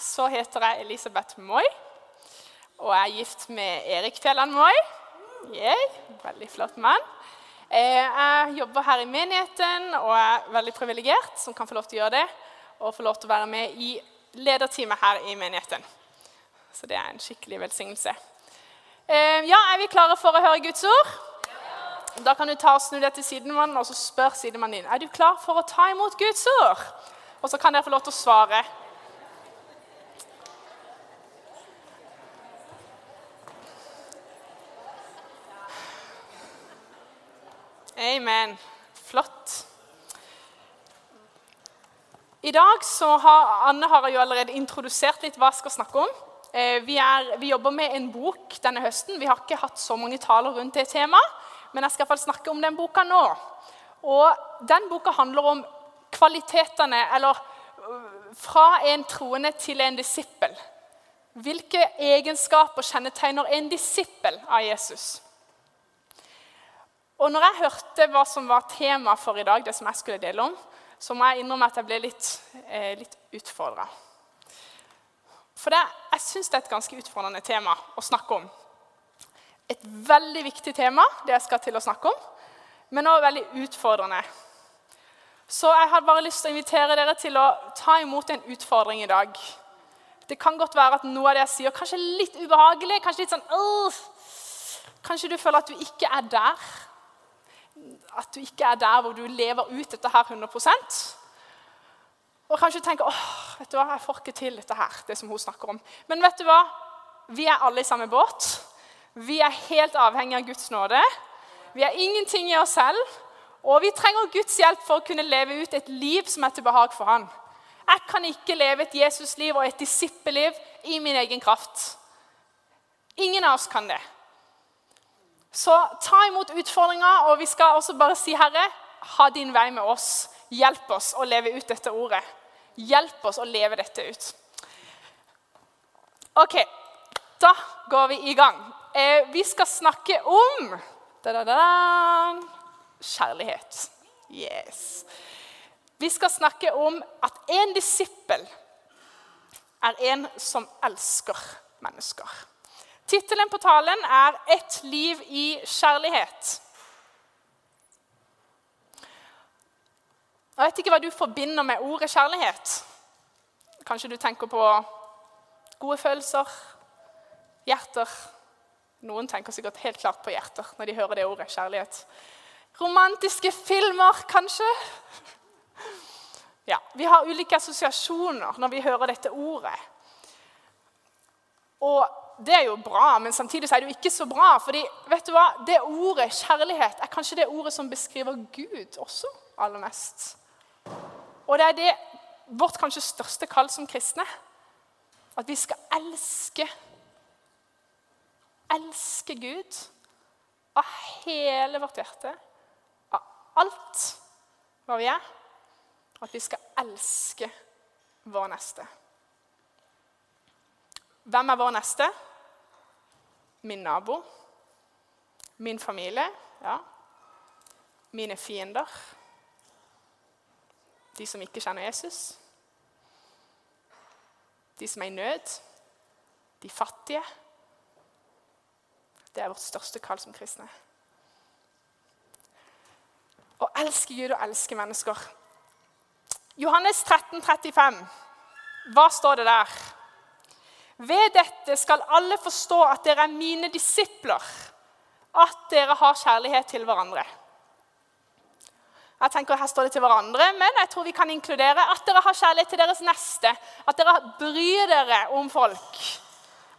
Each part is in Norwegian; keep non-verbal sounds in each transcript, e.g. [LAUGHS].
så heter jeg Elisabeth Moi. Og jeg er gift med Erik Fjelland Moi. Yay, veldig flott mann. Eh, jeg jobber her i menigheten og er veldig privilegert som kan få lov til å gjøre det. Og få lov til å være med i lederteamet her i menigheten. Så det er en skikkelig velsignelse. Eh, ja, Er vi klare for å høre Guds ord? Da kan du ta og snu deg til sidemannen og så spør sidemannen din er du klar for å ta imot Guds ord. Og så kan dere få lov til å svare. Amen. Flott. I dag så har Anne har jo allerede introdusert litt hva jeg skal snakke om. Eh, vi, er, vi, jobber med en bok denne høsten. Vi har ikke hatt så mange taler rundt det temaet, men jeg skal iallfall snakke om den boka nå. Og Den boka handler om kvalitetene, eller øh, fra en troende til en disippel. Hvilke egenskaper kjennetegner en disippel av Jesus? Og når jeg hørte hva som var tema for i dag, det som jeg skulle dele om, så må jeg innrømme at jeg ble litt, eh, litt utfordra. For det, jeg syns det er et ganske utfordrende tema å snakke om. Et veldig viktig tema, det jeg skal til å snakke om, men også veldig utfordrende. Så jeg har bare lyst til å invitere dere til å ta imot en utfordring i dag. Det kan godt være at noe av det jeg sier, kanskje er litt ubehagelig. Kanskje litt sånn øh, Kanskje du føler at du ikke er der at du ikke er der hvor du lever ut dette her 100 Og kanskje tenker åh, vet du hva, jeg får ikke til dette her, det som hun snakker om. Men vet du hva? Vi er alle i samme båt. Vi er helt avhengig av Guds nåde. Vi er ingenting i oss selv. Og vi trenger Guds hjelp for å kunne leve ut et liv som er til behag for Han. Jeg kan ikke leve et Jesusliv og et disippelliv i min egen kraft. Ingen av oss kan det. Så ta imot utfordringa, og vi skal også bare si, Herre, ha din vei med oss. Hjelp oss å leve ut dette ordet. Hjelp oss å leve dette ut. Ok, da går vi i gang. Eh, vi skal snakke om da, da, da, kjærlighet. Yes. Vi skal snakke om at en disippel er en som elsker mennesker. Tittelen på talen er 'Et liv i kjærlighet'. Jeg vet ikke hva du forbinder med ordet kjærlighet. Kanskje du tenker på gode følelser, hjerter. Noen tenker sikkert helt klart på hjerter når de hører det ordet kjærlighet. Romantiske filmer, kanskje? Ja, Vi har ulike assosiasjoner når vi hører dette ordet. Og det er jo bra, men samtidig er det jo ikke så bra. fordi vet du hva? det ordet kjærlighet er kanskje det ordet som beskriver Gud også aller mest. Og det er det vårt kanskje største kall som kristne. At vi skal elske Elske Gud av hele vårt hjerte, av alt hva vi er. At vi skal elske vår neste. Hvem er vår neste? Min nabo, min familie, ja. mine fiender, de som ikke kjenner Jesus, de som er i nød, de fattige. Det er vårt største kall som kristne. Å elske Gud og elske mennesker. Johannes 13, 35. Hva står det der? Ved dette skal alle forstå at dere er mine disipler, at dere har kjærlighet til hverandre. Jeg tenker Her står det til hverandre, men jeg tror vi kan inkludere at dere har kjærlighet til deres neste. At dere bryr dere om folk.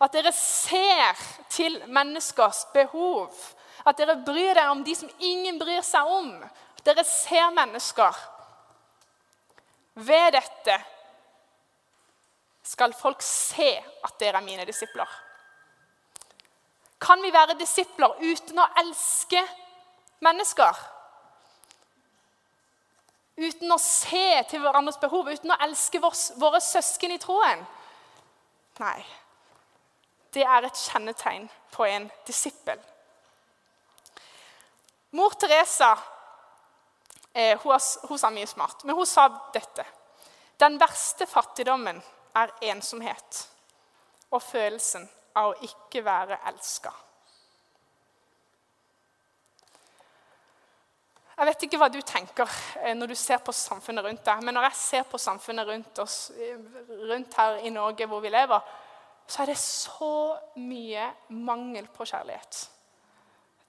At dere ser til menneskers behov. At dere bryr dere om de som ingen bryr seg om. At dere ser mennesker. Ved dette skal folk se at dere er mine disipler. Kan vi være disipler uten å elske mennesker? Uten å se til hverandres behov, uten å elske våre søsken i troen? Nei. Det er et kjennetegn på en disippel. Mor Teresa Eh, hun, hun, sa mye smart, men hun sa dette. Den verste fattigdommen er ensomhet og følelsen av å ikke være elska. Jeg vet ikke hva du tenker eh, når du ser på samfunnet rundt deg. Men når jeg ser på samfunnet rundt oss, eh, rundt her i Norge hvor vi lever, så er det så mye mangel på kjærlighet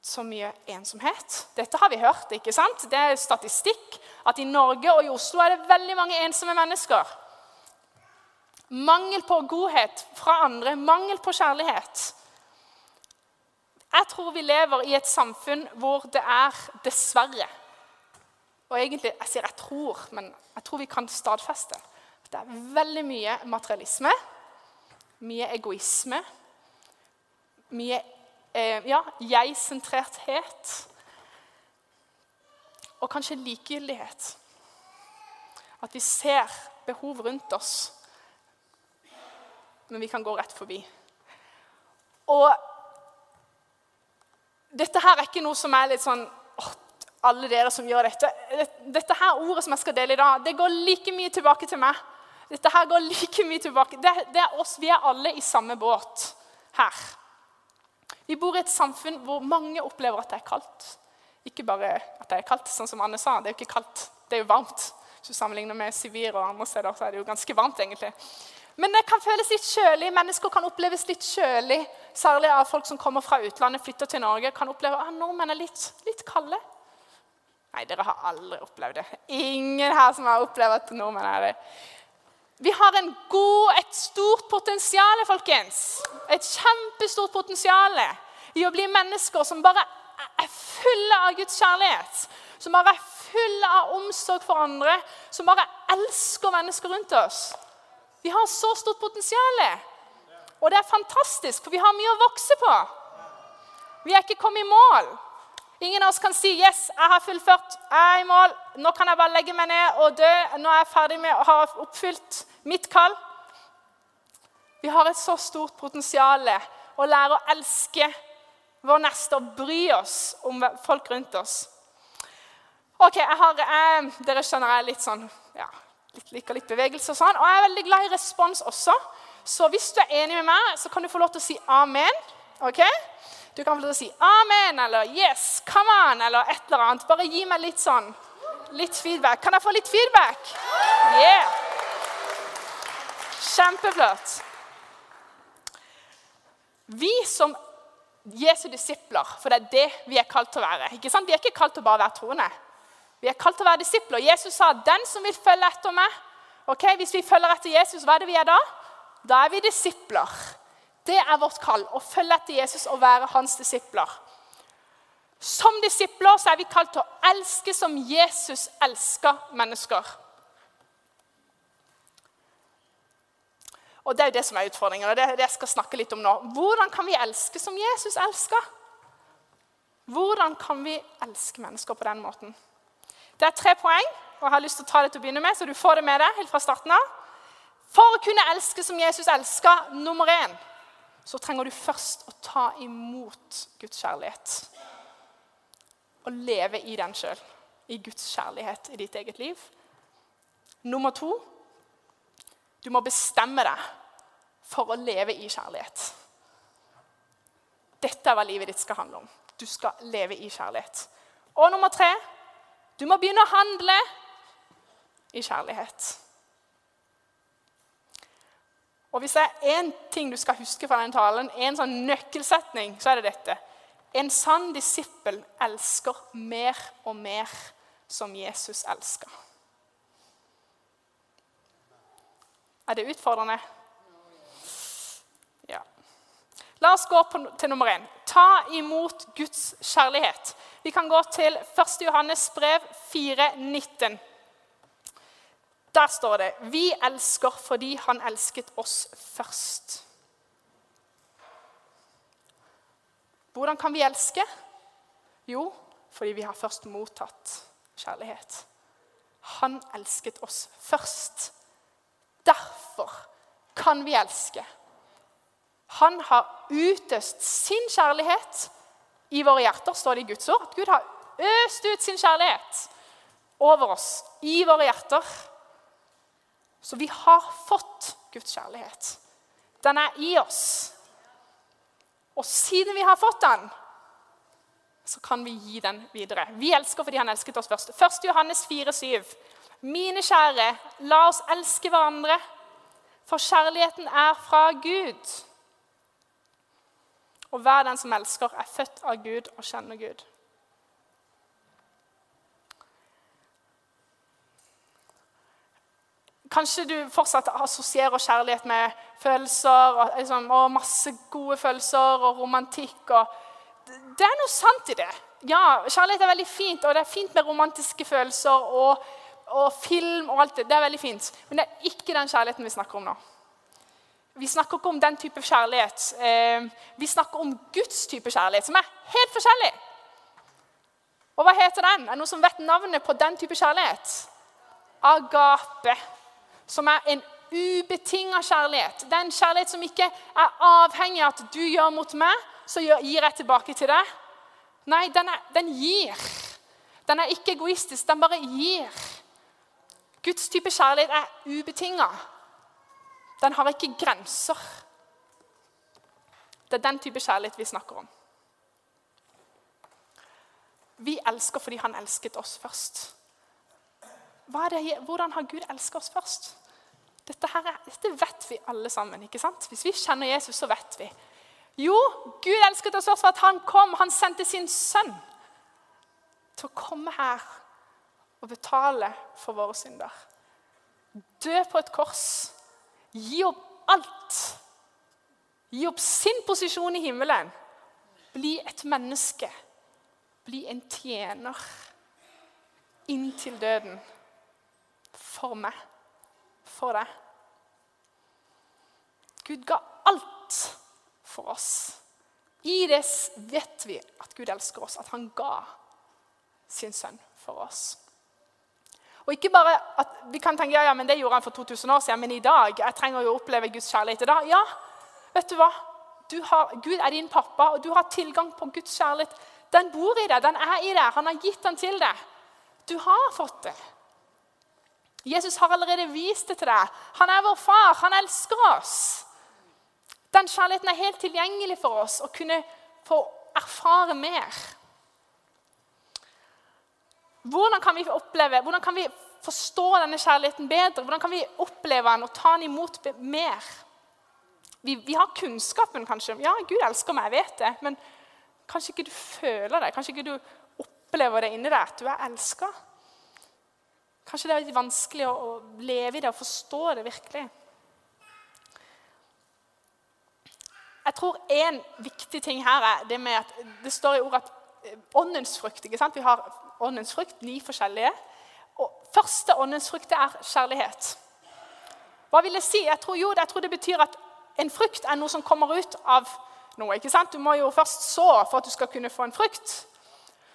så mye ensomhet. Dette har vi hørt. ikke sant? Det er statistikk at i Norge og i Oslo er det veldig mange ensomme mennesker. Mangel på godhet fra andre, mangel på kjærlighet. Jeg tror vi lever i et samfunn hvor det er dessverre Og egentlig, Jeg sier jeg tror, men jeg tror vi kan stadfeste. at Det er veldig mye materialisme, mye egoisme, mye eh, ja, jeg-sentrerthet. Og kanskje likegyldighet. At vi ser behov rundt oss, men vi kan gå rett forbi. Og dette her er ikke noe som er litt sånn åh, Alle dere som gjør dette. Dette her ordet som jeg skal dele i dag, det går like mye tilbake til meg. Dette her går like mye tilbake. Det, det er oss. Vi er alle i samme båt her. Vi bor i et samfunn hvor mange opplever at det er kaldt. Ikke bare at det er kaldt, sånn som Anne sa. Det er jo ikke kaldt, det er jo varmt. Hvis du sammenligner med Sibir og andre steder, så er det jo ganske varmt. egentlig. Men det kan føles litt kjølig. Mennesker kan oppleves litt kjølig. Særlig av folk som kommer fra utlandet, flytter til Norge. kan oppleve at nordmenn er litt, litt kalde. Nei, dere har aldri opplevd det. Ingen her som har opplevd at nordmenn er det. Vi har god, et stort potensial, folkens. Et kjempestort potensial i å bli mennesker som bare er fulle av Guds kjærlighet. Som bare er fulle av omsorg for andre. Som bare elsker mennesker rundt oss. Vi har så stort potensial. Og det er fantastisk, for vi har mye å vokse på. Vi er ikke kommet i mål. Ingen av oss kan si 'Yes, jeg har fullført. Jeg er i mål. Nå kan jeg bare legge meg ned og dø. Nå er jeg ferdig med å ha oppfylt mitt kall.' Vi har et så stort potensial å lære å elske vår neste og bry oss om folk rundt oss. Ok, jeg har, jeg, Dere skjønner jeg er litt sånn ja, litt, liker litt bevegelse og sånn. Og jeg er veldig glad i respons også. Så hvis du er enig med meg, så kan du få lov til å si amen. ok? Du kan få lov til å si 'amen' eller 'yes', 'come on' eller et eller annet. Bare gi meg litt sånn litt feedback. Kan jeg få litt feedback? Yeah. Kjempeflott. Vi som Jesu disipler, for det er det vi er kalt til å være. Ikke sant? Vi er ikke kalt til å bare være troende. Vi er kalt til å være disipler. Jesus sa 'den som vil følge etter meg'. Ok, Hvis vi følger etter Jesus, hva er det vi er da? Da er vi disipler. Det er vårt kall å følge etter Jesus og være hans disipler. Som disipler så er vi kalt til å elske som Jesus elsker mennesker. Og Det er jo det som er utfordringen, og det det jeg skal snakke litt om nå. Hvordan kan vi elske som Jesus elsker? Hvordan kan vi elske mennesker på den måten? Det er tre poeng, og jeg har lyst til å ta det til å begynne med, så du får det med deg helt fra starten av. For å kunne elske som Jesus elska, nummer én så trenger du først å ta imot Guds kjærlighet. Og leve i den sjøl. I Guds kjærlighet i ditt eget liv. Nummer to du må bestemme deg for å leve i kjærlighet. Dette er hva livet ditt skal handle om. Du skal leve i kjærlighet. Og nummer tre du må begynne å handle i kjærlighet. Og Hvis det er én ting du skal huske fra denne talen, en sånn nøkkelsetning, så er det dette. En sann disippel elsker mer og mer som Jesus elsker. Er det utfordrende? Ja. La oss gå til nummer én. Ta imot Guds kjærlighet. Vi kan gå til 1. Johannes brev 4,19. Der står det 'Vi elsker fordi han elsket oss først'. Hvordan kan vi elske? Jo, fordi vi har først mottatt kjærlighet. Han elsket oss først. Derfor kan vi elske. Han har utøst sin kjærlighet i våre hjerter, står det i Guds ord. At Gud har øst ut sin kjærlighet. over oss, i våre hjerter. Så vi har fått Guds kjærlighet. Den er i oss. Og siden vi har fått den, så kan vi gi den videre. Vi elsker fordi han elsket oss først. 1. Johannes 4, 7. Mine kjære, la oss elske hverandre, for kjærligheten er fra Gud. Og hver den som elsker, er født av Gud og kjenner Gud. Kanskje du fortsatt assosierer kjærlighet med følelser og, liksom, og masse gode følelser og romantikk. Og det er noe sant i det. Ja, kjærlighet er veldig fint, og det er fint med romantiske følelser og, og film og alt det. Det er veldig fint. Men det er ikke den kjærligheten vi snakker om nå. Vi snakker ikke om den type kjærlighet. Eh, vi snakker om Guds type kjærlighet, som er helt forskjellig. Og hva heter den? Er det noen som vet navnet på den type kjærlighet? Agape som er en ubetinga kjærlighet. Det er en kjærlighet som ikke er avhengig av at du gjør mot meg, så gir jeg tilbake til deg. Nei, den, er, den gir. Den er ikke egoistisk, den bare gir. Guds type kjærlighet er ubetinga. Den har ikke grenser. Det er den type kjærlighet vi snakker om. Vi elsker fordi han elsket oss først. Det, hvordan har Gud elsket oss først? Dette, her, dette, vet vi alle sammen. ikke sant? Hvis vi kjenner Jesus, så vet vi. Jo, Gud elsket oss først for at han kom. Han sendte sin sønn til å komme her og betale for våre synder. Dø på et kors. Gi opp alt. Gi opp sin posisjon i himmelen. Bli et menneske. Bli en tjener inntil døden for meg, for deg. Gud ga alt for oss. I det vet vi at Gud elsker oss, at han ga sin sønn for oss. Og ikke bare at Vi kan tenke ja, ja, men det gjorde han for 2000 år siden, men i dag jeg trenger jo å oppleve Guds kjærlighet. Da, ja, vet du hva? Du har, Gud er din pappa, og du har tilgang på Guds kjærlighet. Den bor i deg, den er i deg. Han har gitt den til deg. Du har fått det. Jesus har allerede vist det til deg. Han er vår far. Han elsker oss. Den kjærligheten er helt tilgjengelig for oss å kunne få erfare mer. Hvordan kan vi oppleve, hvordan kan vi forstå denne kjærligheten bedre? Hvordan kan vi oppleve den og ta den imot mer? Vi, vi, har kunnskapen, kanskje. Ja, Gud elsker meg, jeg vet det. Men kanskje ikke du føler det. Kanskje ikke du opplever det inni deg, at du er elska. Kanskje det er litt vanskelig å, å leve i det og forstå det virkelig. Jeg tror en viktig ting her er det med at det står i ordet at eh, åndens frukt ikke sant? Vi har åndens frukt, ni forskjellige. Og første åndens frukt er kjærlighet. Hva vil det si? Jeg tror, jo, jeg tror det betyr at en frukt er noe som kommer ut av noe. ikke sant? Du må jo først så for at du skal kunne få en frukt.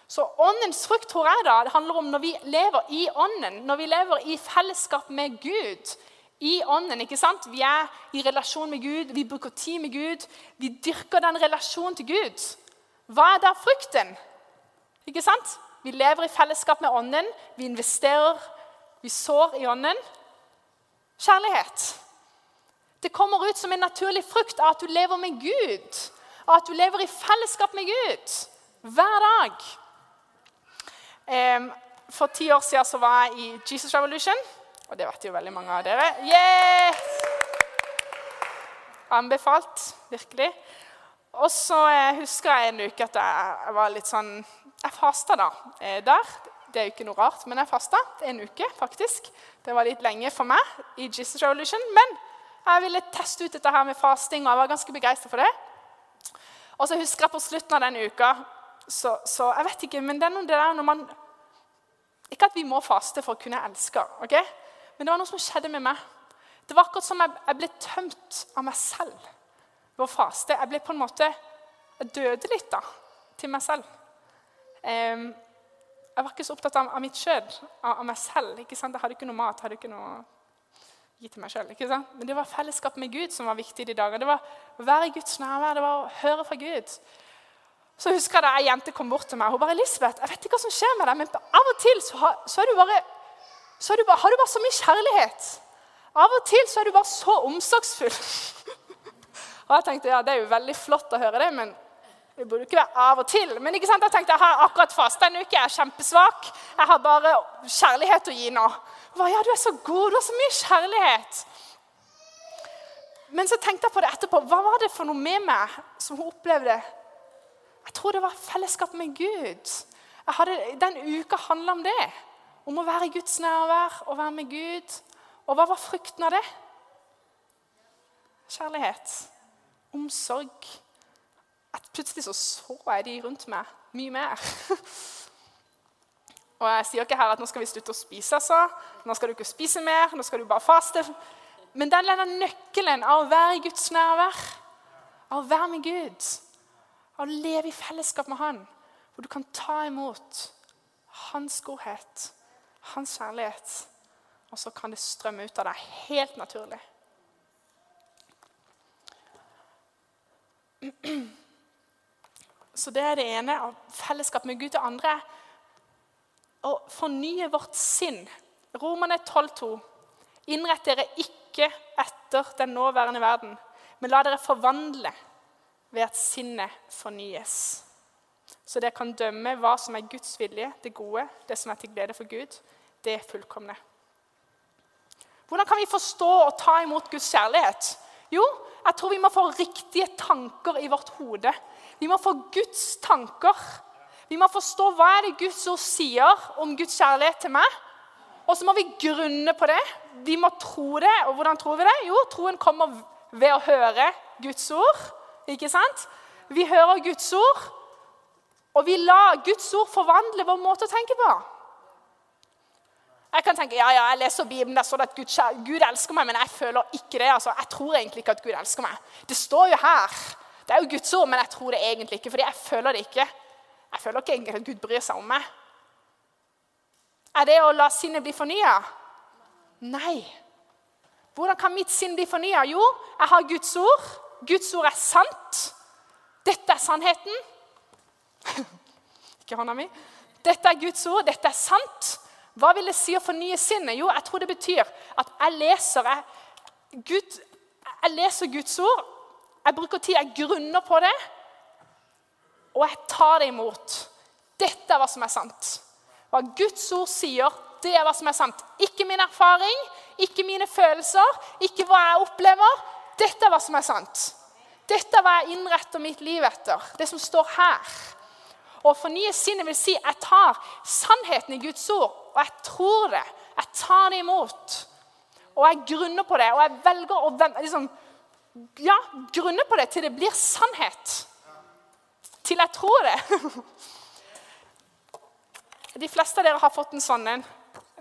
Så åndens frukt tror jeg da, det handler om når vi lever i ånden, når vi lever i fellesskap med Gud. I ånden, ikke sant? Vi er i relasjon med Gud, vi bruker tid med Gud. Vi dyrker den relasjonen til Gud. Hva er da frukten? Ikke sant? Vi lever i fellesskap med ånden, vi investerer, vi sår i ånden. Kjærlighet. Det kommer ut som en naturlig frukt av at du lever med Gud. Av at du lever i fellesskap med Gud hver dag. For ti år siden så var jeg i Jesus Revolution, og det vet jo veldig mange av dere. Yes! Anbefalt, virkelig. Og så eh, husker jeg en uke at jeg var litt sånn Jeg fasta da eh, der. Det er jo ikke noe rart, men jeg fasta en uke, faktisk. Det var litt lenge for meg i Jesus Revolution. Men jeg ville teste ut dette her med fasting, og jeg var ganske begeistra for det. Og så husker jeg på slutten av den uka så, så, jeg vet ikke, men det er noe det der når man Ikke at vi må faste for å kunne elske, ok? men det var noe som skjedde med meg. Det var akkurat som jeg, jeg ble tømt av meg selv ved å faste. Jeg ble på en måte, jeg døde litt da, til meg selv. Um, jeg var ikke så opptatt av, av mitt kjød, av, av, meg selv. ikke sant? Jeg hadde ikke noe mat, hadde ikke noe gi til meg sjøl. Men det var fellesskap med Gud som var viktig de dager. Det var å være i Guds nærvær, det var å høre fra Gud. Så husker jeg da ei jente kom bort til meg. Hun bare 'Elisabeth, jeg vet ikke hva som skjer med deg, men av og til så, har, så, du bare, så du bare, har du bare så mye kjærlighet.' Av og til så er du bare så omsorgsfull. [LAUGHS] og jeg tenkte ja, det er jo veldig flott å høre det, men det burde ikke være av og til. Men ikke sant? jeg tenkte jeg har akkurat fasta en uke, jeg er kjempesvak. Jeg har bare kjærlighet å gi nå. Bare, ja, du er så god, du har så mye kjærlighet. Men så tenkte jeg på det etterpå. Hva var det for noe med meg som hun opplevde? Jeg tror det var fellesskap med Gud. Hadde, den uka handla om det. Om å være i Guds nærvær og være med Gud. Og hva var frukten av det? Kjærlighet. Omsorg. At plutselig så så jeg de rundt meg mye mer. [LAUGHS] Og jeg sier ikke her at nå skal vi slutte å spise, altså. Nå skal du ikke spise mer, nå skal du bare faste. Men den er nøkkelen av å være i Guds nærvær, av å være med Gud, av å leve i fellesskap med Han, hvor du kan ta imot Hans godhet, Hans kjærlighet og så kan det strømme ut av deg helt naturlig. [CLEARS THROAT] Så det er det ene av fellesskap med Gud. til andre å fornye vårt sinn. Romerne 12,2. Innrett dere ikke etter den nåværende verden, men la dere forvandle ved at sinnet fornyes. Så dere kan dømme hva som er Guds vilje, det gode, det som er til glede for Gud, det fullkomne. Hvordan kan vi forstå og ta imot Guds kjærlighet? Jo, jeg tror vi må få riktige tanker i vårt hode. Vi må få Guds tanker. Vi må forstå hva er det Guds ord sier om Guds kjærlighet til meg. Og så må vi grunne på det. Vi må tro det. Og hvordan tror vi det? Jo, troen kommer ved å høre Guds ord. Ikke sant? Vi hører Guds ord, og vi lar Guds ord forvandle vår måte å tenke på. Jeg kan tenke ja, ja, jeg leser Bibelen, der står det at Gud, Gud, elsker meg, men jeg føler ikke det. altså. Jeg tror egentlig ikke at Gud elsker meg. Det står jo her. Det er jo Guds ord, men jeg tror det egentlig ikke, fordi jeg føler det ikke. Jeg føler ikke egentlig at Gud bryr seg om meg. Er det å la sinnet bli fornya? Nei. Hvordan kan mitt sinn bli fornya? Jo, jeg har Guds ord. Guds ord er sant. Dette er sannheten. [LAUGHS] ikke hånda mi. Dette er Guds ord. Dette er sant. Hva vil det si å fornye sinnet? Jo, jeg tror det betyr at jeg leser, jeg, Gud, jeg leser Guds ord. Jeg bruker tid, jeg grunner på det, og jeg tar det imot. Dette er hva som er sant. Hva Guds ord sier, det er hva som er sant. Ikke min erfaring, ikke mine følelser, ikke hva jeg opplever. Dette er hva som er sant. Dette er hva jeg innretter mitt liv etter. Det som står her. Å fornye sinnet vil si jeg tar sannheten i Guds ord, og jeg tror det. Jeg tar det imot. Og jeg grunner på det, og jeg velger å liksom, ja, grunne på det til det blir sannhet. Til jeg tror det. [LAUGHS] De fleste av dere har fått en sånn en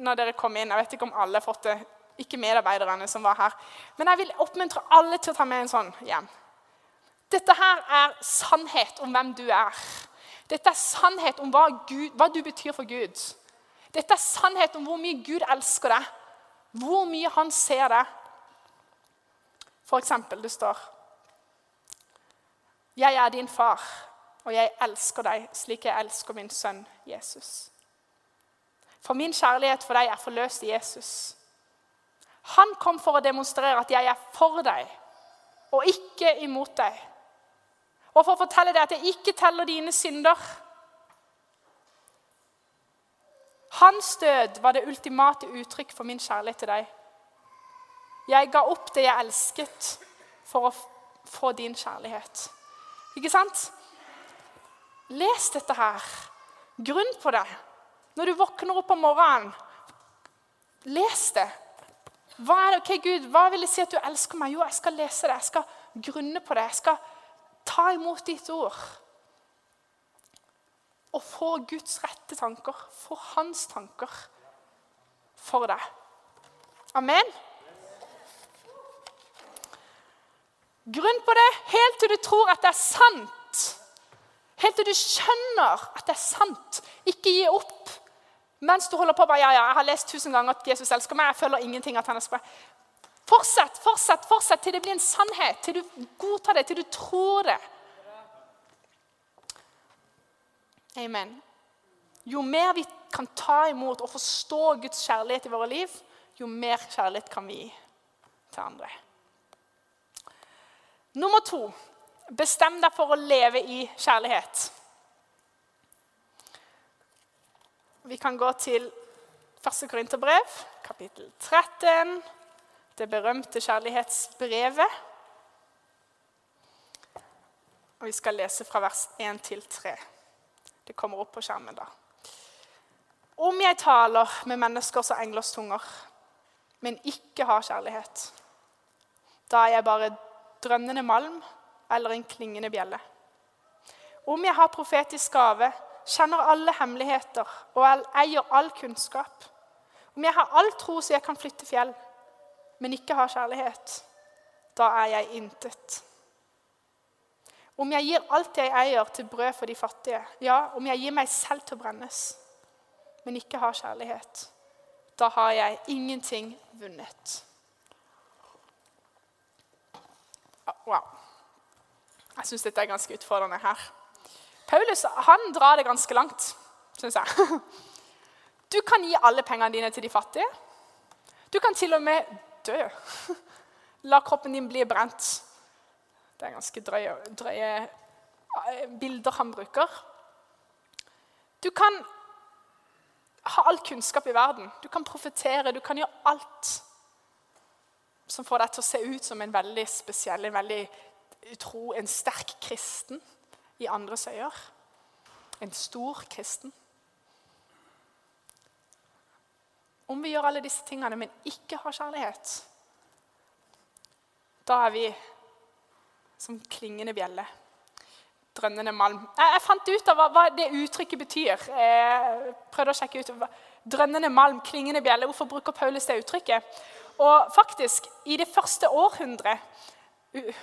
når dere kom inn. Jeg vet ikke om alle har fått det. Ikke medarbeiderne som var her. Men jeg vil oppmuntre alle til å ta med en sånn hjem. Dette her er sannhet om hvem du er. Dette er sannhet om hva, Gud, hva du betyr for Gud. Dette er sannhet om hvor mye Gud elsker deg, hvor mye han ser deg. For eksempel, det står Jeg er din far, og jeg elsker deg slik jeg elsker min sønn Jesus. For min kjærlighet for deg er forløst i Jesus. Han kom for å demonstrere at jeg er for deg og ikke imot deg og for å fortelle deg at jeg ikke teller dine synder. Hans død var det ultimate uttrykk for min kjærlighet til deg. Jeg ga opp det jeg elsket, for å få din kjærlighet. Ikke sant? Les dette her. Grunn på det. Når du våkner opp om morgenen, les det. Hva er det? Ok, Gud, hva vil det si at du elsker meg? Jo, jeg skal lese det. Jeg skal grunne på det. Jeg skal Ta imot ditt ord. Og få Guds rette tanker, få hans tanker for deg. Amen. Grunn på det helt til du tror at det er sant. Helt til du skjønner at det er sant. Ikke gi opp mens du holder på. Bare, ja, ja, jeg har lest tusen ganger at Jesus elsker meg. Jeg føler ingenting at han elsker meg. Fortsett, fortsett, fortsett til det blir en sannhet. Til du godtar det, til du tror det. Amen. Jo mer vi kan ta imot og forstå Guds kjærlighet i våre liv, jo mer kjærlighet kan vi gi til andre. Nummer to bestem deg for å leve i kjærlighet. Vi kan gå til 1. Korinterbrev, kapittel 13, det berømte kjærlighetsbrevet. Og Vi skal lese fra vers 1 til 3. Det kommer opp på skjermen da. Om jeg taler med menneskers og englers tunger, men ikke har kjærlighet, da er jeg bare drønnende malm eller en klingende bjelle. Om jeg har profetisk gave, kjenner alle hemmeligheter og eier all kunnskap. Om jeg har all tro så jeg kan flytte fjell, men ikke har kjærlighet, da er jeg intet. Om jeg gir alt jeg eier, til brød for de fattige, ja, om jeg gir meg selv til å brennes, men ikke har kjærlighet, da har jeg ingenting vunnet. Wow. Jeg syns dette er ganske utfordrende her. Paulus han drar det ganske langt, syns jeg. [LAUGHS] Du kan gi alle pengene dine til de fattige. Du kan til og med dø. [LAUGHS] La kroppen din bli brent. Det er ganske drøye, drøye eh, bilder han bruker. Du kan ha all kunnskap i verden. Du kan profetere, du kan gjøre alt som får deg til å se ut som en veldig spesiell, en veldig utro, en sterk kristen i andres øyne. En stor kristen. Om vi gjør alle disse tingene, men ikke har kjærlighet, da er vi som klingende bjelle. Drønnende malm. Jeg, jeg fant ut av hva, hva, det uttrykket betyr. Jeg prøvde å sjekke ut. Drønnende malm, klingende bjelle. Hvorfor bruker Paulus det uttrykket? Og faktisk, i det første århundret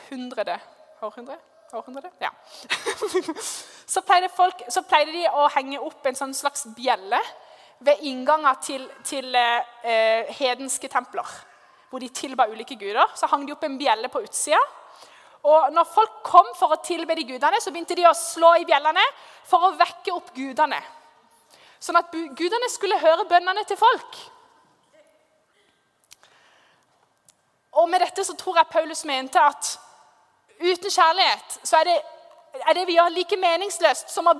Hundrede Århundre? Århundre? Ja. [LAUGHS] så, pleide folk, så pleide de å henge opp en sånn slags bjelle ved innganger til, til eh, hedenske templer. Hvor de tilba ulike guder. Så hang de opp en bjelle på utsida. Og når folk kom for å tilbe de gudene, så begynte de å slå i bjellene for å vekke opp gudene. Sånn at gudene skulle høre bønnene til folk. Og med dette så tror jeg Paulus mente at uten kjærlighet så er det, er det vi gjør, like meningsløst som å,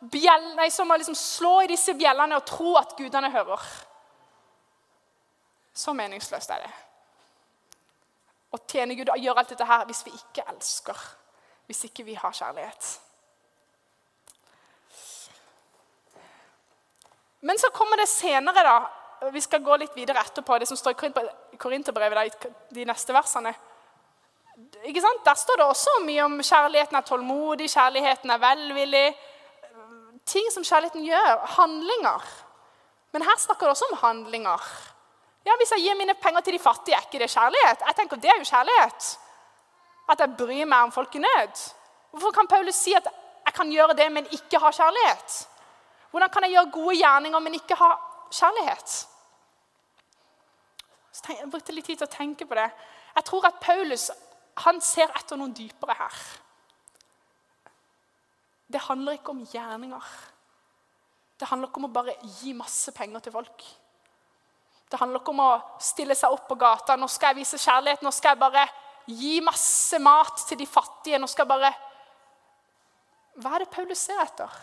bjell, nei, som å liksom slå i disse bjellene og tro at gudene hører. Så meningsløst er det å tjene Gud og gjøre alt dette her hvis vi ikke elsker, hvis ikke vi har kjærlighet. Men så kommer det senere, da. Vi skal gå litt videre etterpå. det som står i Korinterbrevet, de neste versene. Ikke sant? Der står det også mye om kjærligheten er tålmodig, kjærligheten er velvillig. Ting som kjærligheten gjør. Handlinger. Men her snakker det også om handlinger. Ja, Hvis jeg gir mine penger til de fattige, er ikke det kjærlighet? Jeg tenker Det er jo kjærlighet. At jeg bryr meg om folk i nød. Hvorfor kan Paulus si at jeg kan gjøre det, men ikke ha kjærlighet? Hvordan kan jeg gjøre gode gjerninger, men ikke ha kjærlighet? Så tenk, jeg brukte litt tid til å tenke på det. Jeg tror at Paulus han ser etter noe dypere her. Det handler ikke om gjerninger. Det handler ikke om å bare gi masse penger til folk. Det handler ikke om å stille seg opp på gata. Nå skal jeg vise kjærlighet. Nå skal jeg bare gi masse mat til de fattige. Nå skal jeg bare Hva er det Paulus ser etter?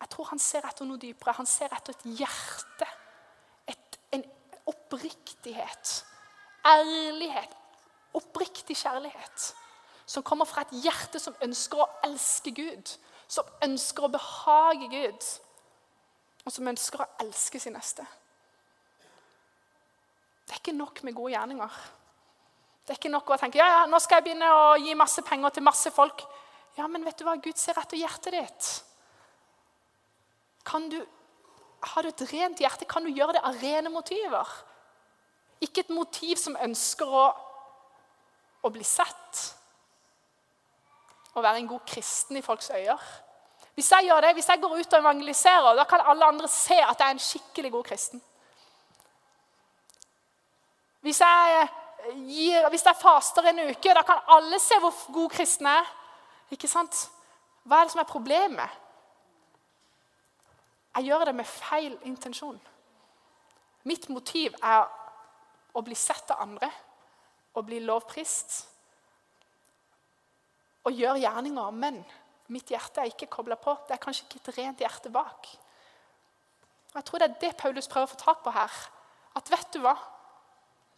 Jeg tror han ser etter noe dypere. Han ser etter et hjerte. Et, en oppriktighet. Ærlighet. Oppriktig kjærlighet. Som kommer fra et hjerte som ønsker å elske Gud. Som ønsker å behage Gud. Og som ønsker å elske sin neste. Ikke nok med gode gjerninger. Det er ikke nok å tenke ja, ja, nå skal jeg begynne å gi masse penger til masse folk. Ja, men vet du hva? Gud ser etter hjertet ditt. Kan du, Har du et rent hjerte, kan du gjøre det av rene motiver. Ikke et motiv som ønsker å, å bli sett. Å være en god kristen i folks øyne. Hvis jeg gjør det, hvis jeg går ut og evangeliserer, da kan alle andre se at jeg er en skikkelig god kristen. Hvis jeg, eh, gir, hvis jeg faster en uke, da kan alle se hvor god kristen er. Ikke sant? Hva er det som er problemet? Jeg gjør det med feil intensjon. Mitt motiv er å bli sett av andre, å bli lovprist og gjøre gjerninger. Men mitt hjerte er ikke kobla på. Det er kanskje ikke et rent hjerte bak. Jeg tror det er det Paulus prøver å få tak på her. At vet du hva?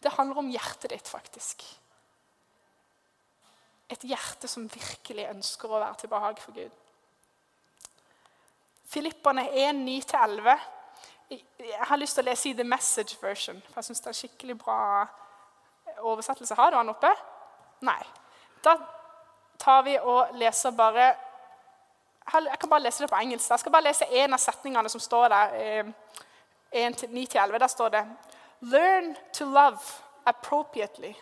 Det handler om hjertet ditt, faktisk. Et hjerte som virkelig ønsker å være til behag for Gud. Filipperne 1, 9-11. Jeg har lyst til å lese i The Message Version. for Jeg syns det er en skikkelig bra oversettelse. Har du den oppe? Nei. Da tar vi og leser bare Jeg kan bare lese det på engelsk. Jeg skal bare lese én av setningene som står der. 9-11. Eh, der står det Learn to love appropriately.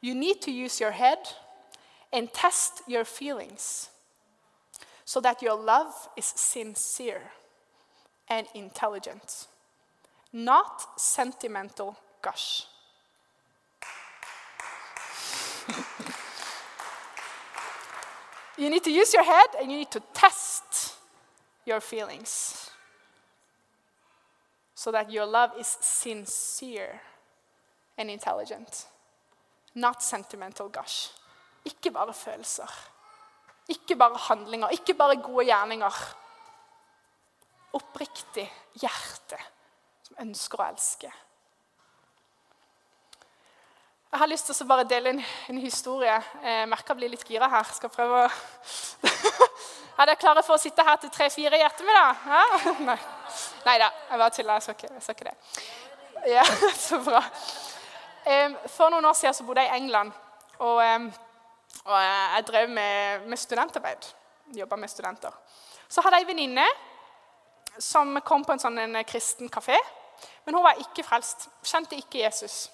You need to use your head and test your feelings so that your love is sincere and intelligent, not sentimental gush. you need to use your head and you need to test your feelings so that your love is sincere and intelligent, not sentimental gush. Ikke bare følelser. Ikke bare handlinger, ikke bare gode gjerninger. Oppriktig hjerte som ønsker å elske. Jeg har lyst til å bare dele en, en historie. Jeg merker jeg blir litt gira her. Skal prøve å [LAUGHS] Er dere klare for å sitte her til tre-fire i ettermiddag? Ja? [LAUGHS] Nei. Da, jeg bare tuller. Jeg skal ikke, jeg skal ikke det. Ja, [LAUGHS] Så bra. For noen år siden så bodde jeg i England. Og og jeg drev med, med studentarbeid. Jobba med studenter. Så hadde jeg en venninne som kom på en sånn en kristen kafé. Men hun var ikke frelst. Kjente ikke Jesus.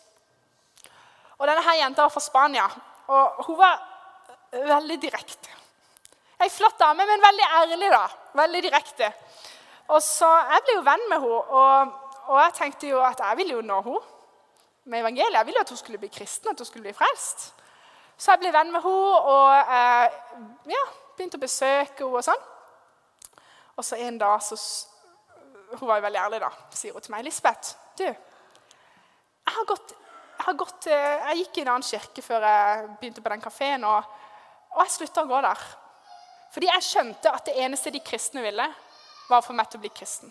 Og denne her jenta var fra Spania, og hun var veldig direkte. Ei flott dame, men veldig ærlig. da. Veldig direkte. Og så, Jeg ble jo venn med henne, og, og jeg tenkte jo at jeg ville jo nå henne med evangeliet. Jeg ville jo at hun skulle bli kristen, at hun skulle bli frelst. Så jeg ble venn med henne og eh, ja, begynte å besøke henne. Og sånn. Og så en dag så Hun var jo veldig ærlig, da. sier hun til meg. 'Lisbeth, du, jeg har gått, gått, jeg gikk i en annen kirke før jeg begynte på den kafeen, og, og jeg slutta å gå der. Fordi jeg skjønte at det eneste de kristne ville, var for meg til å bli kristen.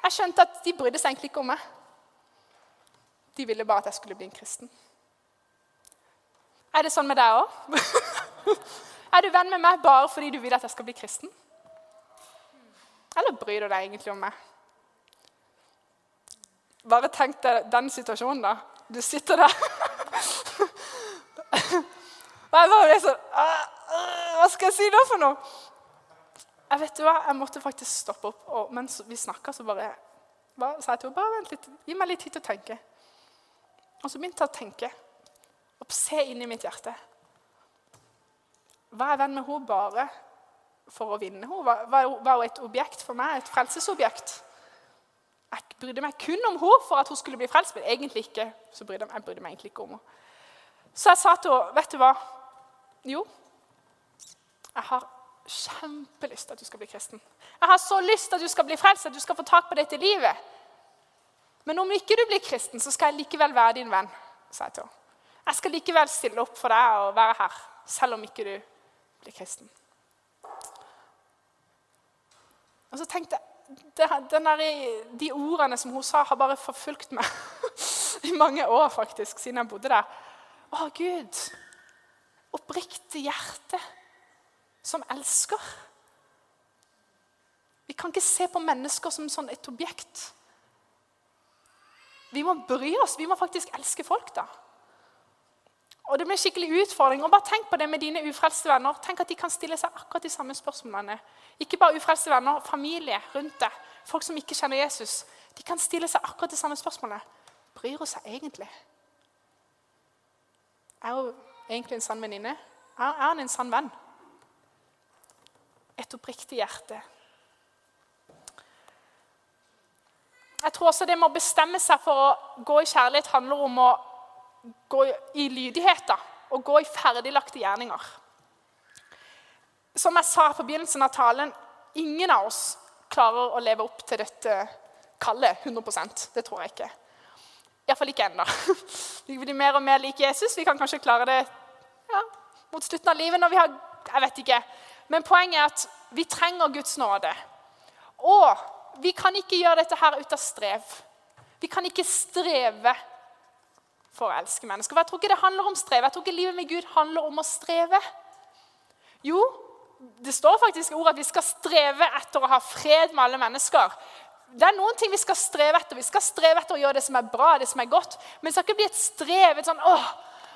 Jeg skjønte at de brydde seg egentlig ikke om meg. De ville bare at jeg skulle bli en kristen. Er det sånn med deg òg? [LAUGHS] er du venn med meg bare fordi du vil at jeg skal bli kristen? Eller bryr du deg egentlig om meg? Bare tenk deg den situasjonen, da. Du sitter der Og bare ble sånn Hva skal jeg si da for noe? Jeg vet du hva, jeg måtte faktisk stoppe opp. Og mens vi snakka, så bare, bare sa jeg til henne bare vent litt, gi meg litt tid til å tenke. Og så begynte jeg å tenke og se inn i mitt hjerte. Hva er venn med henne bare for å vinne henne? Hva er hun et objekt for meg? Et frelsesobjekt? Jeg brydde meg kun om henne for at hun skulle bli frelst, men egentlig ikke. så brydde jeg, jeg brydde meg egentlig ikke om henne. Så jeg sa til henne, 'Vet du hva? Jo, jeg har kjempelyst til at du skal bli kristen.' 'Jeg har så lyst til at du skal bli frelst, at du skal få tak på dette livet.' 'Men om ikke du blir kristen, så skal jeg likevel være din venn', sa jeg til henne. Jeg skal likevel stille opp for deg og være her, selv om ikke du blir kristen. Og så tenkte jeg der, De ordene som hun sa, har bare forfulgt meg [LAUGHS] i mange år, faktisk, siden jeg bodde der. Å, Gud! Oppriktig hjerte som elsker. Vi kan ikke se på mennesker som sånn et objekt. Vi må bry oss. Vi må faktisk elske folk, da. Og det blir en skikkelig utfordring. Og bare Tenk på det med dine ufrelste venner. Tenk at de kan stille seg akkurat de samme spørsmålene. Ikke bare ufrelste venner, familie rundt deg, folk som ikke kjenner Jesus. De kan stille seg akkurat de samme spørsmålene. Bryr hun seg egentlig? Er hun egentlig en sann venninne? Er han en sann venn? Et oppriktig hjerte. Jeg tror også det med å bestemme seg for å gå i kjærlighet handler om å gå i lydighet og gå i ferdiglagte gjerninger. som jeg sa på begynnelsen av talen, ingen av oss klarer å leve opp til dette kallet 100% Det tror jeg ikke. Iallfall ikke ennå. [LAUGHS] Vi blir mer og mer lik Jesus. Vi kan kanskje klare det ja, mot slutten av livet når vi har Jeg vet ikke. Men poenget er at vi trenger Guds nåde. Og vi kan ikke gjøre dette her ut av strev. Vi kan ikke streve for å elske mennesker. For Jeg tror ikke det handler om streve. Jeg tror ikke livet med Gud handler om å streve. Jo, det står faktisk i ordet at vi skal streve etter å ha fred med alle mennesker. Det er noen ting vi skal streve etter. Vi skal streve etter å gjøre det som er bra, det som er godt. Men det skal ikke bli et strev. et sånn, åh,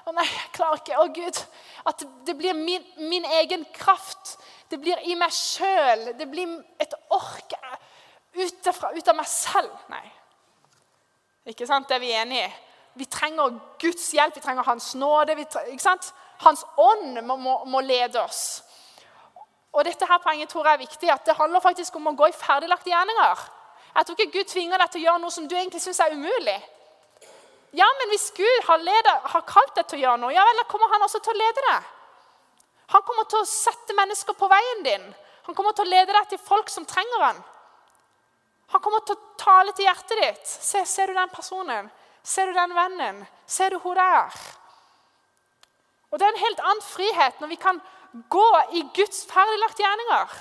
å nei, jeg klarer ikke. Å, Gud. At det blir min, min egen kraft. Det blir i meg sjøl. Det blir et ork ut, ut av meg selv. Nei. Ikke sant? Det er vi enige i. Vi trenger Guds hjelp, vi trenger Hans nåde. sant? Hans ånd må, må, må lede oss. Og dette her poenget tror jeg er viktig, at Det handler faktisk om å gå i ferdiglagte gjerninger. Jeg tror ikke Gud tvinger deg til å gjøre noe som du egentlig syns er umulig. Ja, men hvis Gud har, leder, har kalt deg til å gjøre noe, ja vel, da kommer han også til å lede deg. Han kommer til å sette mennesker på veien din. Han kommer til å lede deg til folk som trenger han. Han kommer til å tale til hjertet ditt. Se, ser du den personen? Ser du den vennen? Ser du hun det er? Og Det er en helt annen frihet når vi kan gå i Guds ferdiglagte gjerninger.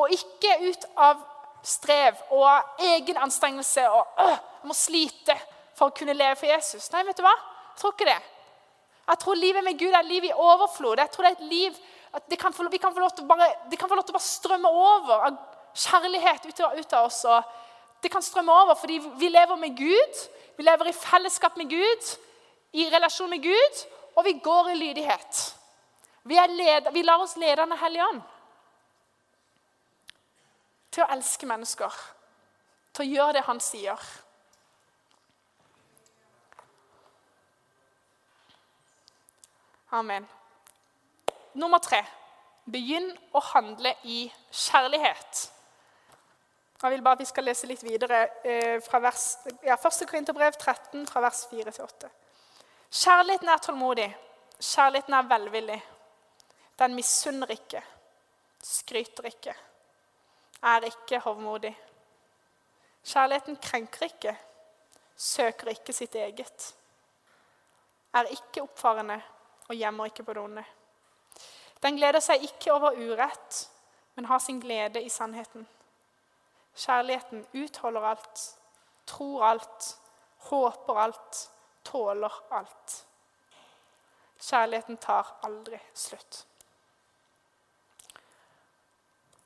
Og ikke ut av strev og egen anstrengelse og øh, må slite for å kunne leve for Jesus. Nei, vet du hva? Jeg tror ikke det. Jeg tror livet med Gud er et liv i overflod. Jeg tror Det er et liv at det kan få, vi kan få lov til å bare strømme over av kjærlighet ut av, ut av oss. Og det kan strømme over fordi vi lever med Gud. Vi lever i fellesskap med Gud, i relasjon med Gud, og vi går i lydighet. Vi, led, vi lar oss lede av Den hellige ånd til å elske mennesker, til å gjøre det han sier. Amen. Nummer tre begynn å handle i kjærlighet. Jeg vil bare at vi skal lese litt videre eh, fra vers, ja, 1. Korinterbrev 13, fra vers 4 til 8. Kjærligheten er tålmodig. Kjærligheten er velvillig. Den misunner ikke, skryter ikke, er ikke hovmodig. Kjærligheten krenker ikke, søker ikke sitt eget. Er ikke oppfarende og gjemmer ikke på det onde. Den gleder seg ikke over urett, men har sin glede i sannheten. Kjærligheten utholder alt, tror alt, håper alt, tåler alt. Kjærligheten tar aldri slutt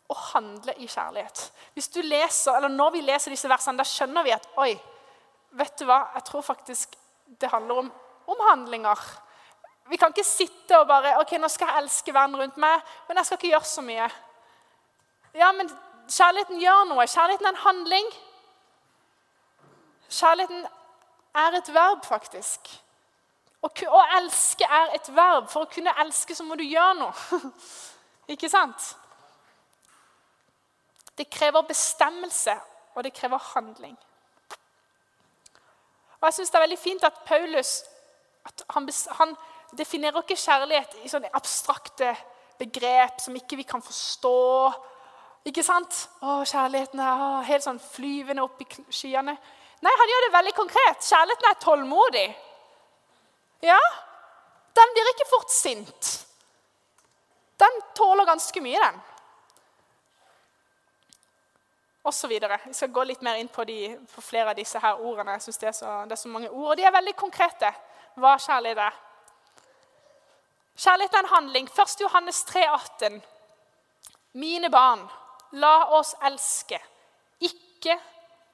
å handle i kjærlighet. Hvis du leser, eller Når vi leser disse versene, da skjønner vi at oi, vet du hva, jeg tror faktisk det handler om, om handlinger. Vi kan ikke sitte og bare ok, nå skal jeg elske verden rundt meg, men jeg skal ikke gjøre så mye. Ja, men kjærligheten gjør noe. Kjærligheten er en handling. Kjærligheten er et verb, faktisk. Å, elske er et verb. For å kunne elske så må du gjøre noe. [LAUGHS] ikke sant? Det krever bestemmelse, og det krever handling. Og jeg synes Det er veldig fint at Paulus at han, han, definerer ikke kjærlighet i sånne abstrakte begrep som ikke vi kan forstå. Ikke sant? Å, kjærligheten er helt sånn flyvende opp i skyene. Nei, han gjør det veldig konkret. Kjærligheten er tålmodig. Ja, den blir ikke fort sint. Den tåler ganske mye, den Og så videre. Vi skal gå litt mer inn på, de, på flere av disse her ordene. Jeg synes det er, så, det er så mange ord, og De er veldig konkrete hva kjærlighet er. Kjærlighet er en handling. 1. Johannes 3, 18. Mine barn, la oss elske, ikke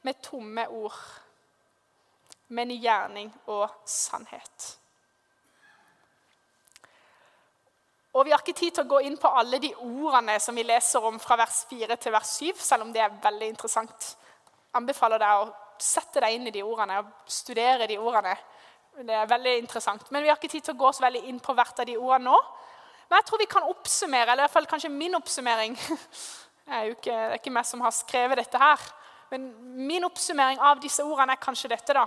med tomme ord, men i gjerning og sannhet. Og Vi har ikke tid til å gå inn på alle de ordene som vi leser om fra vers 4 til vers 7, selv om det er veldig interessant. Jeg anbefaler deg å sette deg inn i de ordene og studere de ordene. Det er veldig interessant. Men vi har ikke tid til å gå så veldig inn på hvert av de ordene nå. Men jeg tror vi kan oppsummere, eller i hvert fall kanskje min oppsummering [LAUGHS] er ikke, det er ikke meg som har skrevet dette her. Men min oppsummering av disse ordene er kanskje dette, da.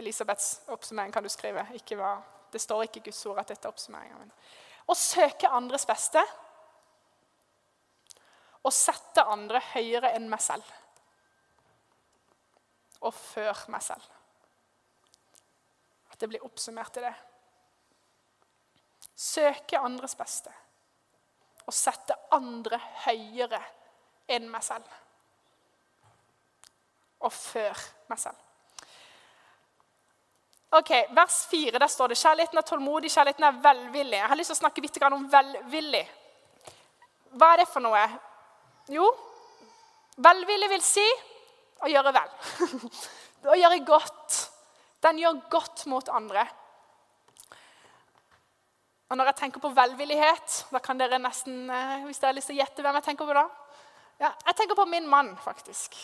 Elisabeths oppsummering kan du skrive. Hva, det står ikke i Guds ord at dette er oppsummeringa. Å søke andres beste Å sette andre høyere enn meg selv. Og før meg selv. At det blir oppsummert i det. Søke andres beste og sette andre høyere enn meg selv. Og før meg selv. Ok, Vers 4 der står det kjærligheten er tålmodig, kjærligheten er velvillig. Jeg har lyst til å snakke litt om velvillig. Hva er det for noe? Jo, velvillig vil si å gjøre vel. [LAUGHS] å gjøre godt. Den gjør godt mot andre. Og Når jeg tenker på velvillighet, da kan dere nesten eh, hvis dere har lyst til å gjette hvem jeg tenker på da. Ja, jeg tenker på min mann, faktisk.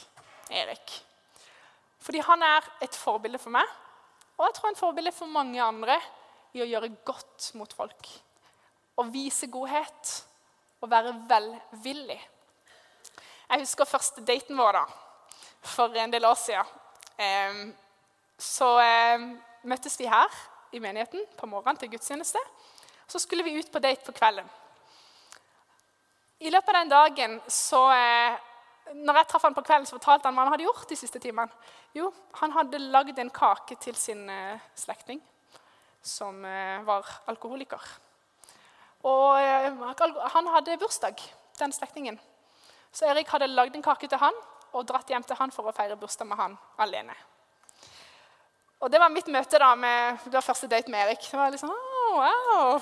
Erik. Fordi han er et forbilde for meg. Og jeg tror en forbilde for mange andre i å gjøre godt mot folk. Å vise godhet og være velvillig. Jeg husker første daten vår da, for en del år siden. Så møttes vi her i menigheten på morgenen til gudstjeneste. Så skulle vi ut på date på kvelden. I løpet av den dagen så eh, når jeg traff han på kvelden, så fortalte han hva han hadde gjort de siste timene. Jo, han hadde lagd en kake til sin uh, slektning som uh, var alkoholiker. Og han hadde bursdag, den slektningen. Så Erik hadde lagd en kake til han og dratt hjem til han for å feire bursdag med han alene. Og Det var mitt møte da med, det var første date med Erik. Det var liksom, oh, wow,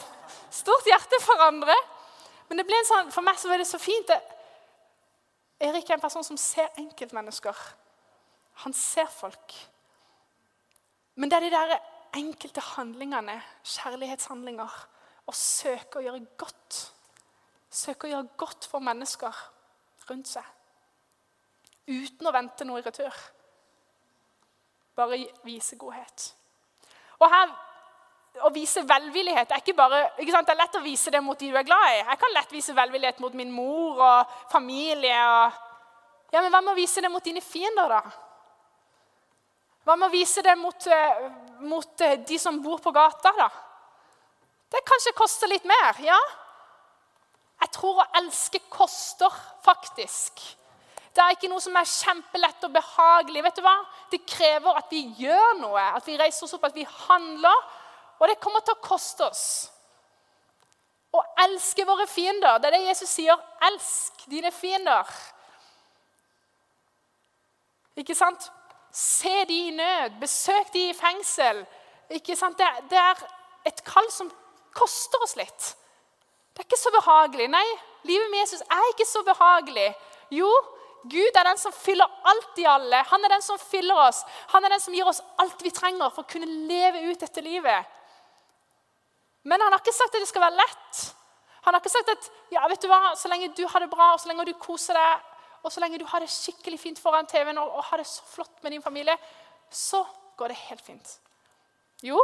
Stort hjerte for andre. Men det ble en sånn, for meg så var det så fint. Erik er en person som ser enkeltmennesker. Han ser folk. Men det er de der enkelte handlingene, kjærlighetshandlinger, å søke å gjøre godt. Søke å gjøre godt for mennesker rundt seg. Uten å vente noe i retur. Bare vise godhet. Og her å vise velvillighet er ikke bare ikke sant? Det er lett å vise det mot de du er glad i. Jeg kan lett vise velvillighet mot min mor og familie. Og... Ja, Men hva med å vise det mot dine fiender, da? Hva med å vise det mot, uh, mot uh, de som bor på gata, da? Det kanskje koster litt mer, ja. Jeg tror å elske koster, faktisk. Det er ikke noe som er kjempelett og behagelig. vet du hva? Det krever at vi gjør noe, at vi reiser oss opp, at vi handler og det kommer til å koste oss. Å elske våre fiender. Det er det Jesus sier. Elsk dine fiender. Ikke sant? Se de i nød. Besøk de i fengsel. Ikke sant? Det, er et kall som koster oss litt. Det er ikke så behagelig. Nei, livet med Jesus er ikke så behagelig. Jo, Gud er den som fyller alt i alle. Han er den som fyller oss. Han er den som gir oss alt vi trenger for å kunne leve ut dette livet. Men han har ikke sagt at det skal være lett. Han har ikke sagt at ja, vet du hva, så lenge du har det bra, og så lenge du koser deg, og så lenge du har det skikkelig fint foran TV-en og, og har det så flott med din familie, så går det helt fint. Jo,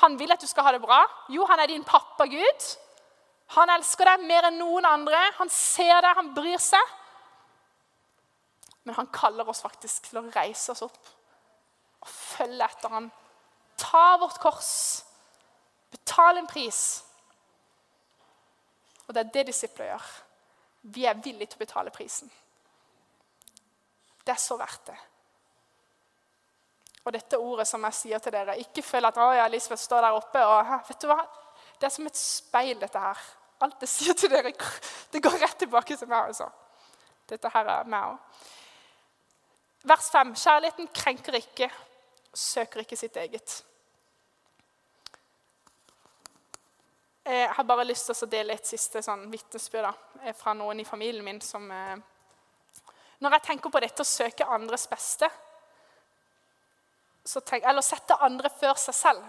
han vil at du skal ha det bra. Jo, han er din pappa Gud. Han elsker deg mer enn noen andre. Han ser deg, han bryr seg. Men han kaller oss faktisk til å reise oss opp og følge etter ham. Ta vårt kors Betal en pris. Og det er det disipler gjør. Vi er villige til å betale prisen. Det er så verdt det. Og dette ordet som jeg sier til dere, ikke føl at å, ja, Elisabeth står der oppe og vet du hva? Det er som et speil, dette her. Alt jeg [LAUGHS] sier til dere, det går rett tilbake til meg. altså. Dette her er meg òg. Vers 5. Kjærligheten krenker ikke, søker ikke sitt eget. Jeg har bare lyst til å dele et siste sånn vitnesbyrd eh, fra noen i familien min som eh, Når jeg tenker på dette å søke andres beste, tenk, eller sette andre før seg selv,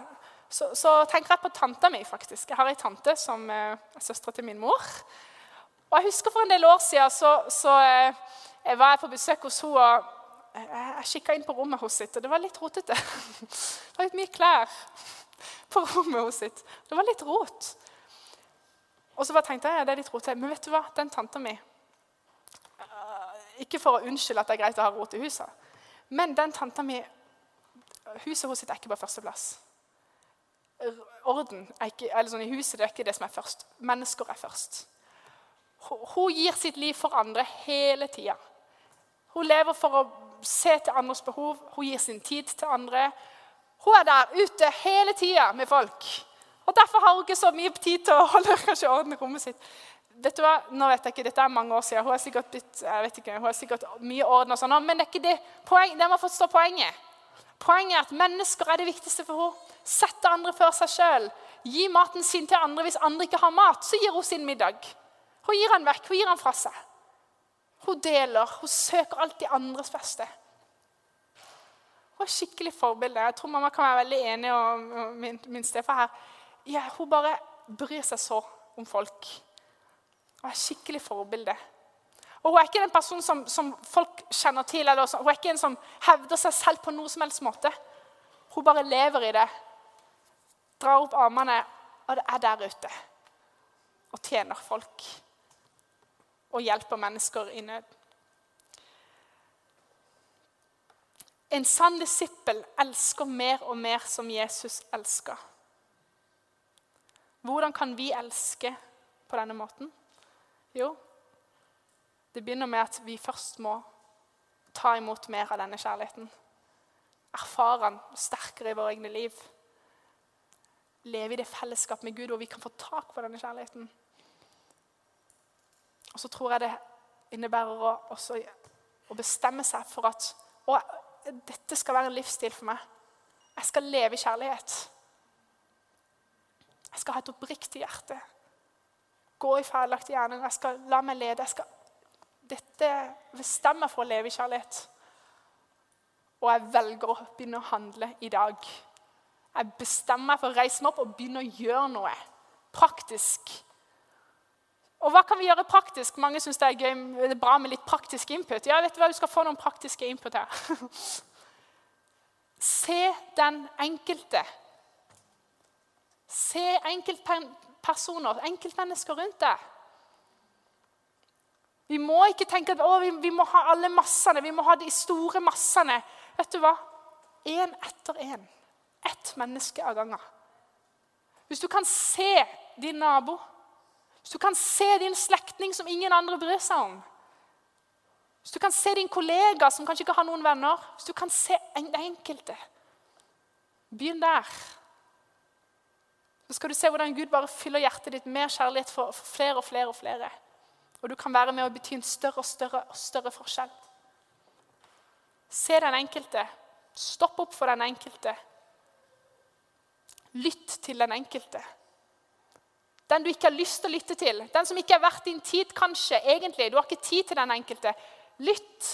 så, så, tenker jeg på tanta mi, faktisk. Jeg har ei tante som er søstera til min mor. Og jeg husker For en del år siden så, så jeg var jeg på besøk hos henne. og Jeg kikka inn på rommet hos sitt, og det var litt rotete. [LAUGHS] Det var litt mye klær på rommet hos sitt. Det var litt rot. Og så bare tenkte jeg det er litt til. Men vet du hva? Den tanta mi uh, Ikke for å unnskylde at det er greit å ha rot i huset, men den tanta mi Huset hennes er ikke på førsteplass. orden ikke, eller sånn i huset det er ikke det som er først. Mennesker er først. Hun gir sitt liv for andre hele tida. Hun lever for å se til andres behov. Hun gir sin tid til andre. Hun er der ute hele tida med folk. Og Derfor har hun ikke så mye tid til å holde [LAUGHS] kanskje orden i rommet sitt. Vet du hva? Nå vet jeg ikke, Dette er mange år siden. Hun har sikkert, blitt, jeg vet ikke, hun har sikkert mye orden, og sånn, men det er ikke det poeng, det må forstå poenget. Poenget er at mennesker er det viktigste for henne. Sette andre før seg sjøl. Gi maten sin til andre hvis andre ikke har mat. Så gir hun sin middag. Hun gir den vekk. Hun gir den fra seg. Hun deler. Hun søker alltid andres beste. Hun er skikkelig forbilde. Jeg tror mamma kan være veldig enig med min, min stefar her. Ja, hun bare bryr seg så om folk. Hun er skikkelig forbilde. Og Hun er ikke den personen som, som folk kjenner til. Eller, hun er ikke en som hevder seg selv på noe som helst måte. Hun bare lever i det. Drar opp armene, og det er der ute. Og tjener folk. Og hjelper mennesker i nød. En sann disippel elsker mer og mer som Jesus elsker. Hvordan kan vi elske på denne måten? Jo, det begynner med at vi først må ta imot mer av denne kjærligheten. Erfare den sterkere i våre egne liv. Leve i det fellesskapet med Gud hvor vi kan få tak på denne kjærligheten. Og så tror jeg det innebærer å, også å bestemme seg for at dette skal være en livsstil for meg. Jeg skal leve i kjærlighet. Jeg skal ha et oppriktig hjerte. Gå i feilaktige gjerninger. Jeg skal la meg lede. Jeg skal dette bestemmer for å leve i kjærlighet. Og jeg velger å begynne å handle i dag. Jeg bestemmer meg for å reise meg opp og begynne å gjøre noe praktisk. Og hva kan vi gjøre praktisk? Mange syns det er gøy, det er bra med litt praktisk input. Ja, vet Du hva? Du skal få noen praktiske input her. [LAUGHS] Se den enkelte. Se enkeltpersoner, enkeltmennesker rundt deg. Vi må ikke tenke at vi, vi, må ha alle massene, vi må ha de store massene. Vet du hva? Én etter én. Ett menneske av gangen. Hvis du kan se din nabo, hvis du kan se din slektning som ingen andre bryr seg om Hvis du kan se din kollega som kanskje ikke har noen venner Hvis du kan se det enkelte Begynn der. Så skal du se hvordan Gud bare fyller hjertet ditt med kjærlighet for, for flere og flere og flere. Og du kan være med å bety en større og større, og større forskjell. Se den enkelte. Stopp opp for den enkelte. Lytt til den enkelte. Den du ikke har lyst til å lytte til. Den som ikke er verdt din tid, kanskje. egentlig. Du har ikke tid til den enkelte. Lytt.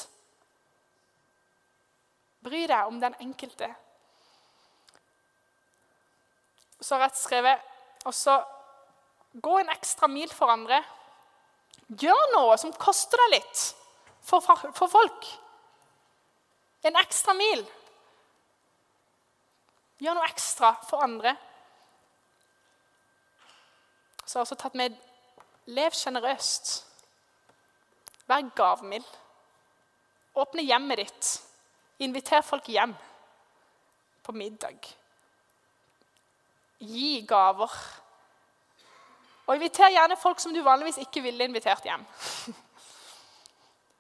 Bry deg om den enkelte. Så har jeg skrevet også Gå en ekstra mil for andre. Gjør noe som koster deg litt for, for folk. En ekstra mil. Gjør noe ekstra for andre. Så har jeg også tatt med Lev sjenerøst. Vær gavmild. Åpne hjemmet ditt. Inviter folk hjem på middag. Gi gaver. Og inviter gjerne folk som du vanligvis ikke ville invitert hjem.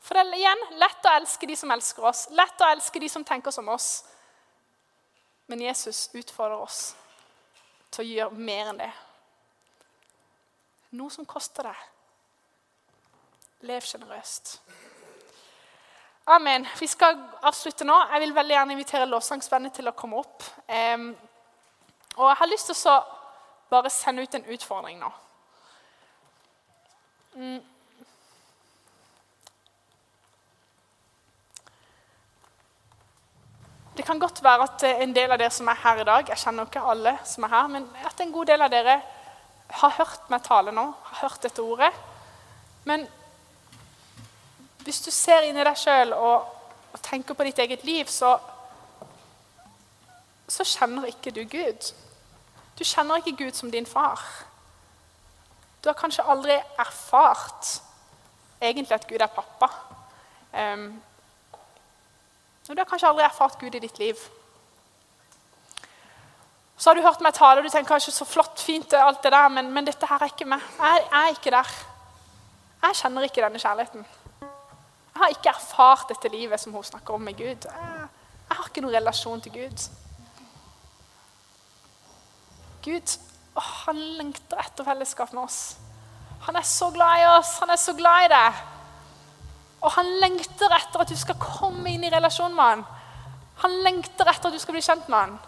For det er igjen lett å elske de som elsker oss, lett å elske de som tenker som oss. Men Jesus utfordrer oss til å gjøre mer enn det. Noe som koster deg. Lev sjenerøst. Amen. Vi skal avslutte nå. Jeg vil veldig gjerne invitere lovsangsbandet til å komme opp. Og jeg har lyst til å bare sende ut en utfordring nå. Mm. Det kan godt være at en del av dere som er her i dag Jeg kjenner ikke alle som er her, men at en god del av dere har hørt meg tale nå, har hørt dette ordet. Men hvis du ser inn i deg sjøl og, og, tenker på ditt eget liv, så, så kjenner ikke du Gud. Du kjenner ikke Gud som din far. Du har kanskje aldri erfart egentlig at Gud er pappa. Um, du har kanskje aldri erfart Gud i ditt liv. Så har du hørt meg tale, og du tenker kanskje så flott, fint, alt det der, men, men dette her er ikke meg. Jeg, jeg er ikke der. Jeg kjenner ikke denne kjærligheten. Jeg har ikke erfart dette livet som hun snakker om med Gud. Jeg, jeg har ikke noen relasjon til Gud. Gud han lengter etter fellesskap med oss. Han er så glad i oss. Han er så glad i deg. Og han lengter etter at du skal komme inn i relasjon med han. Han lengter etter at du skal bli kjent med han.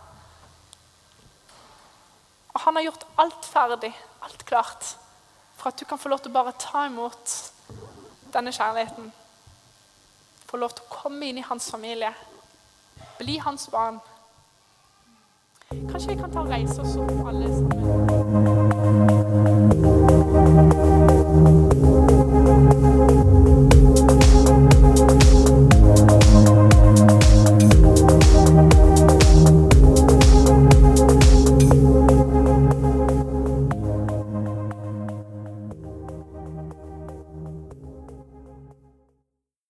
Og han har gjort alt ferdig, alt klart, for at du kan få lov til å bare ta imot denne kjærligheten. Få lov til å komme inn i hans familie. Bli hans barn. Kanskje vi kan ta og reise oss opp alle sammen.